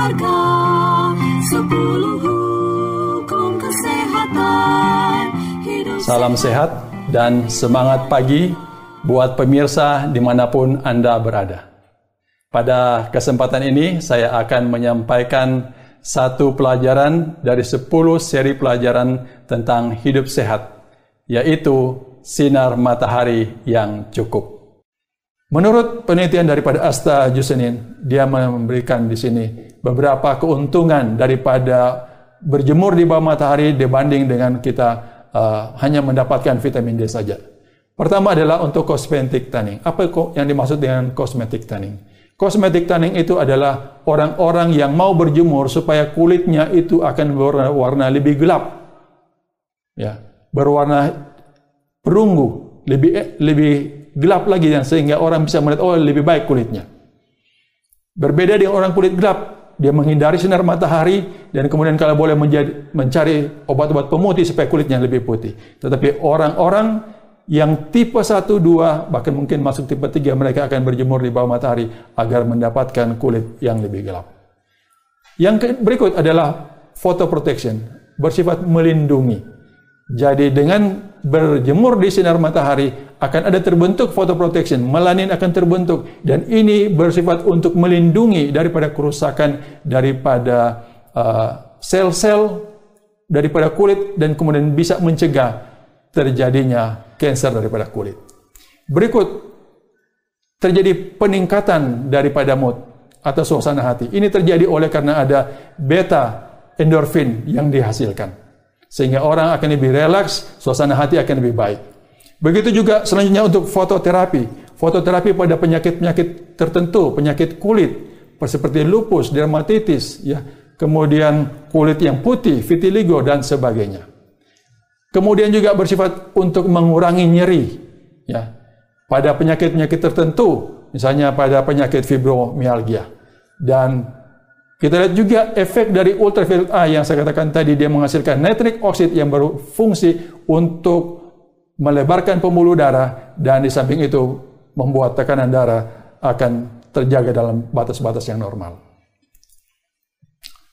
berharga sepuluh hukum kesehatan hidup Salam sehat dan semangat pagi buat pemirsa di mana pun Anda berada. Pada kesempatan ini saya akan menyampaikan satu pelajaran dari 10 seri pelajaran tentang hidup sehat, yaitu sinar matahari yang cukup. Menurut penelitian daripada Asta Jusenin, dia memberikan di sini beberapa keuntungan daripada berjemur di bawah matahari dibanding dengan kita uh, hanya mendapatkan vitamin D saja. Pertama adalah untuk cosmetic tanning. Apa yang dimaksud dengan cosmetic tanning? Cosmetic tanning itu adalah orang-orang yang mau berjemur supaya kulitnya itu akan berwarna lebih gelap. Ya, berwarna perunggu, lebih lebih gelap lagi dan sehingga orang bisa melihat oh lebih baik kulitnya. Berbeda dengan orang kulit gelap, dia menghindari sinar matahari dan kemudian kalau boleh menjadi, mencari obat-obat pemutih supaya kulitnya lebih putih. Tetapi orang-orang yang tipe 1, 2, bahkan mungkin masuk tipe 3, mereka akan berjemur di bawah matahari agar mendapatkan kulit yang lebih gelap. Yang berikut adalah photo protection, bersifat melindungi. Jadi dengan berjemur di sinar matahari akan ada terbentuk photoprotection, melanin akan terbentuk dan ini bersifat untuk melindungi daripada kerusakan daripada uh, sel-sel daripada kulit dan kemudian bisa mencegah terjadinya kanker daripada kulit. Berikut terjadi peningkatan daripada mood atau suasana hati. Ini terjadi oleh karena ada beta endorfin yang dihasilkan. Sehingga orang akan lebih relaks, suasana hati akan lebih baik. Begitu juga selanjutnya untuk fototerapi. Fototerapi pada penyakit-penyakit tertentu, penyakit kulit, seperti lupus, dermatitis, ya, kemudian kulit yang putih, vitiligo dan sebagainya. Kemudian juga bersifat untuk mengurangi nyeri, ya, pada penyakit-penyakit tertentu, misalnya pada penyakit fibromialgia. Dan kita lihat juga efek dari ultraviolet A yang saya katakan tadi dia menghasilkan nitric oxide yang berfungsi untuk melebarkan pembuluh darah dan di samping itu membuat tekanan darah akan terjaga dalam batas-batas yang normal.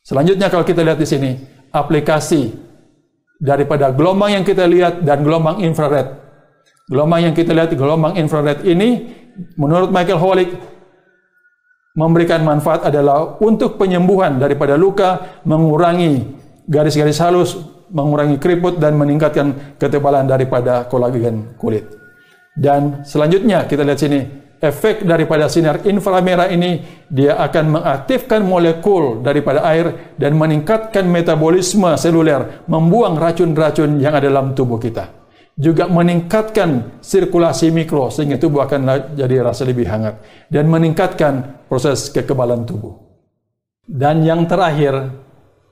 Selanjutnya kalau kita lihat di sini aplikasi daripada gelombang yang kita lihat dan gelombang infrared. Gelombang yang kita lihat gelombang infrared ini menurut Michael Holick memberikan manfaat adalah untuk penyembuhan daripada luka, mengurangi garis-garis halus, mengurangi keriput dan meningkatkan ketebalan daripada kolagen kulit. Dan selanjutnya kita lihat sini, efek daripada sinar inframerah ini dia akan mengaktifkan molekul daripada air dan meningkatkan metabolisme seluler, membuang racun-racun yang ada dalam tubuh kita. Juga meningkatkan sirkulasi mikro sehingga tubuh akan jadi rasa lebih hangat dan meningkatkan proses kekebalan tubuh. Dan yang terakhir,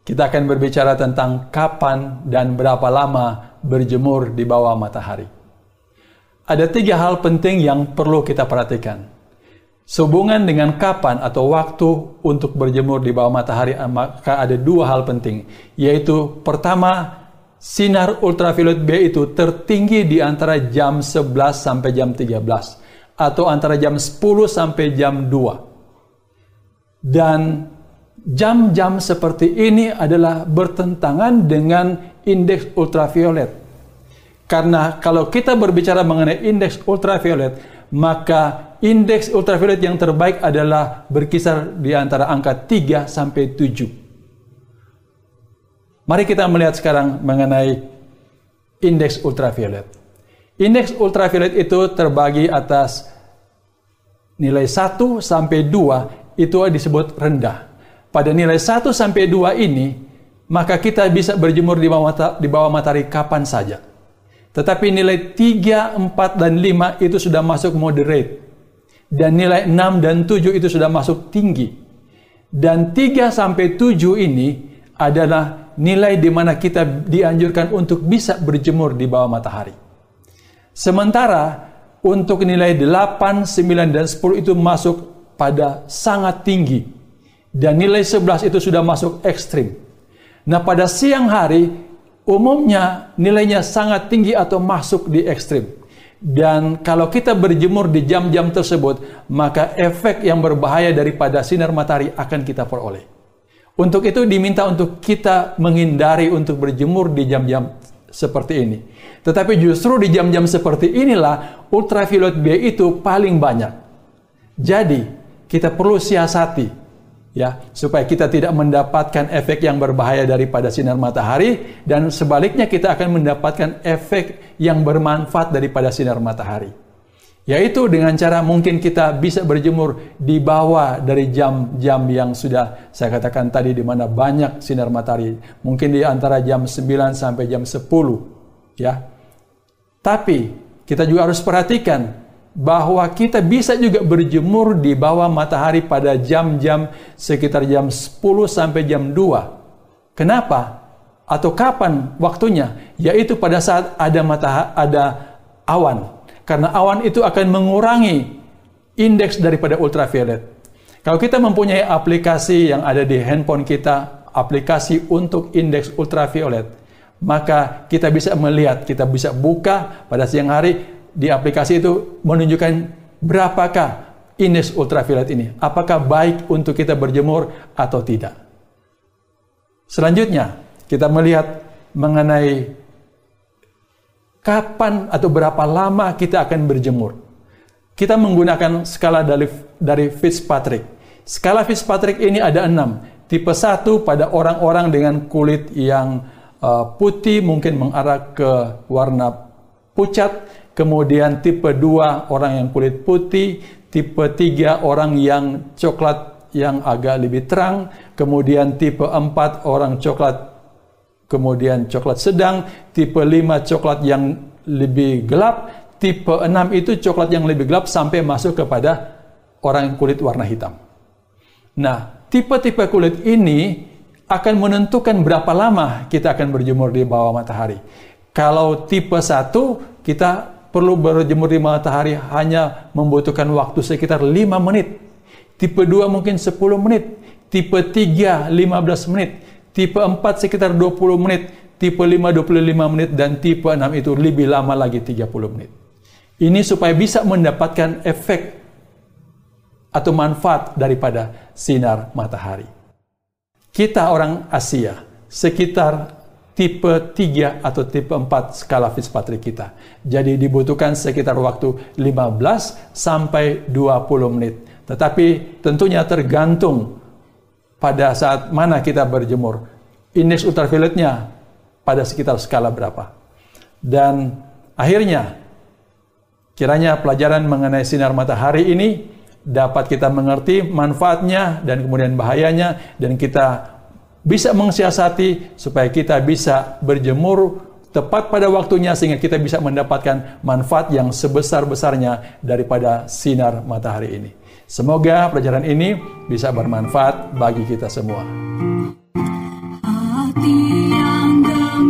kita akan berbicara tentang kapan dan berapa lama berjemur di bawah matahari. Ada tiga hal penting yang perlu kita perhatikan. Sehubungan dengan kapan atau waktu untuk berjemur di bawah matahari, maka ada dua hal penting, yaitu pertama, sinar ultraviolet B itu tertinggi di antara jam 11 sampai jam 13 atau antara jam 10 sampai jam 2. Dan jam-jam seperti ini adalah bertentangan dengan indeks ultraviolet. Karena kalau kita berbicara mengenai indeks ultraviolet, maka indeks ultraviolet yang terbaik adalah berkisar di antara angka 3 sampai 7. Mari kita melihat sekarang mengenai indeks ultraviolet. Indeks ultraviolet itu terbagi atas nilai 1 sampai 2 itu disebut rendah. Pada nilai 1 sampai 2 ini, maka kita bisa berjemur di bawah, mata, di bawah matahari kapan saja. Tetapi nilai 3, 4, dan 5 itu sudah masuk moderate. Dan nilai 6 dan 7 itu sudah masuk tinggi. Dan 3 sampai 7 ini adalah nilai di mana kita dianjurkan untuk bisa berjemur di bawah matahari. Sementara untuk nilai 8, 9, dan 10 itu masuk pada sangat tinggi. Dan nilai 11 itu sudah masuk ekstrim. Nah pada siang hari, umumnya nilainya sangat tinggi atau masuk di ekstrim. Dan kalau kita berjemur di jam-jam tersebut, maka efek yang berbahaya daripada sinar matahari akan kita peroleh. Untuk itu diminta untuk kita menghindari untuk berjemur di jam-jam seperti ini. Tetapi justru di jam-jam seperti inilah ultraviolet B itu paling banyak. Jadi, kita perlu siasati ya, supaya kita tidak mendapatkan efek yang berbahaya daripada sinar matahari dan sebaliknya kita akan mendapatkan efek yang bermanfaat daripada sinar matahari. Yaitu dengan cara mungkin kita bisa berjemur di bawah dari jam-jam yang sudah saya katakan tadi di mana banyak sinar matahari. Mungkin di antara jam 9 sampai jam 10 ya. Tapi kita juga harus perhatikan bahwa kita bisa juga berjemur di bawah matahari pada jam-jam sekitar jam 10 sampai jam 2. Kenapa? Atau kapan waktunya? Yaitu pada saat ada matahari ada awan karena awan itu akan mengurangi indeks daripada ultraviolet. Kalau kita mempunyai aplikasi yang ada di handphone kita, aplikasi untuk indeks ultraviolet, maka kita bisa melihat, kita bisa buka pada siang hari di aplikasi itu menunjukkan berapakah indeks ultraviolet ini. Apakah baik untuk kita berjemur atau tidak. Selanjutnya, kita melihat mengenai kapan atau berapa lama kita akan berjemur. Kita menggunakan skala dari, dari Fitzpatrick. Skala Fitzpatrick ini ada enam. Tipe satu pada orang-orang dengan kulit yang uh, putih mungkin mengarah ke warna pucat. Kemudian tipe dua orang yang kulit putih. Tipe tiga orang yang coklat yang agak lebih terang. Kemudian tipe empat orang coklat kemudian coklat sedang, tipe 5 coklat yang lebih gelap, tipe 6 itu coklat yang lebih gelap sampai masuk kepada orang yang kulit warna hitam. Nah, tipe-tipe kulit ini akan menentukan berapa lama kita akan berjemur di bawah matahari. Kalau tipe 1, kita perlu berjemur di matahari hanya membutuhkan waktu sekitar 5 menit. Tipe 2 mungkin 10 menit. Tipe 3 15 menit tipe 4 sekitar 20 menit, tipe 5 25 menit, dan tipe 6 itu lebih lama lagi 30 menit. Ini supaya bisa mendapatkan efek atau manfaat daripada sinar matahari. Kita orang Asia, sekitar tipe 3 atau tipe 4 skala Fitzpatrick kita. Jadi dibutuhkan sekitar waktu 15 sampai 20 menit. Tetapi tentunya tergantung pada saat mana kita berjemur. Indeks ultravioletnya pada sekitar skala berapa. Dan akhirnya, kiranya pelajaran mengenai sinar matahari ini dapat kita mengerti manfaatnya dan kemudian bahayanya dan kita bisa mensiasati supaya kita bisa berjemur tepat pada waktunya sehingga kita bisa mendapatkan manfaat yang sebesar-besarnya daripada sinar matahari ini. Semoga pelajaran ini bisa bermanfaat bagi kita semua.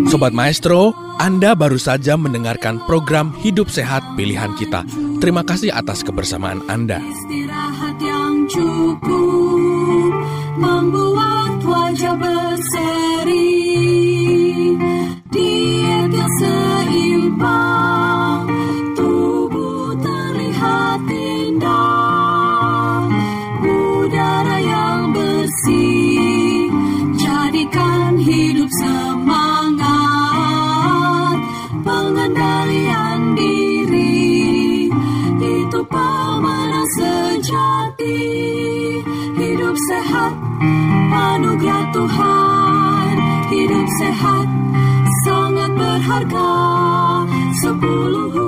Sobat Maestro, Anda baru saja mendengarkan program Hidup Sehat Pilihan Kita. Terima kasih atas kebersamaan Anda. Istirahat yang cukup membuat wajah berseri. Diet yang seimbang sehat, anugerah Tuhan, hidup sehat, sangat berharga, sepuluh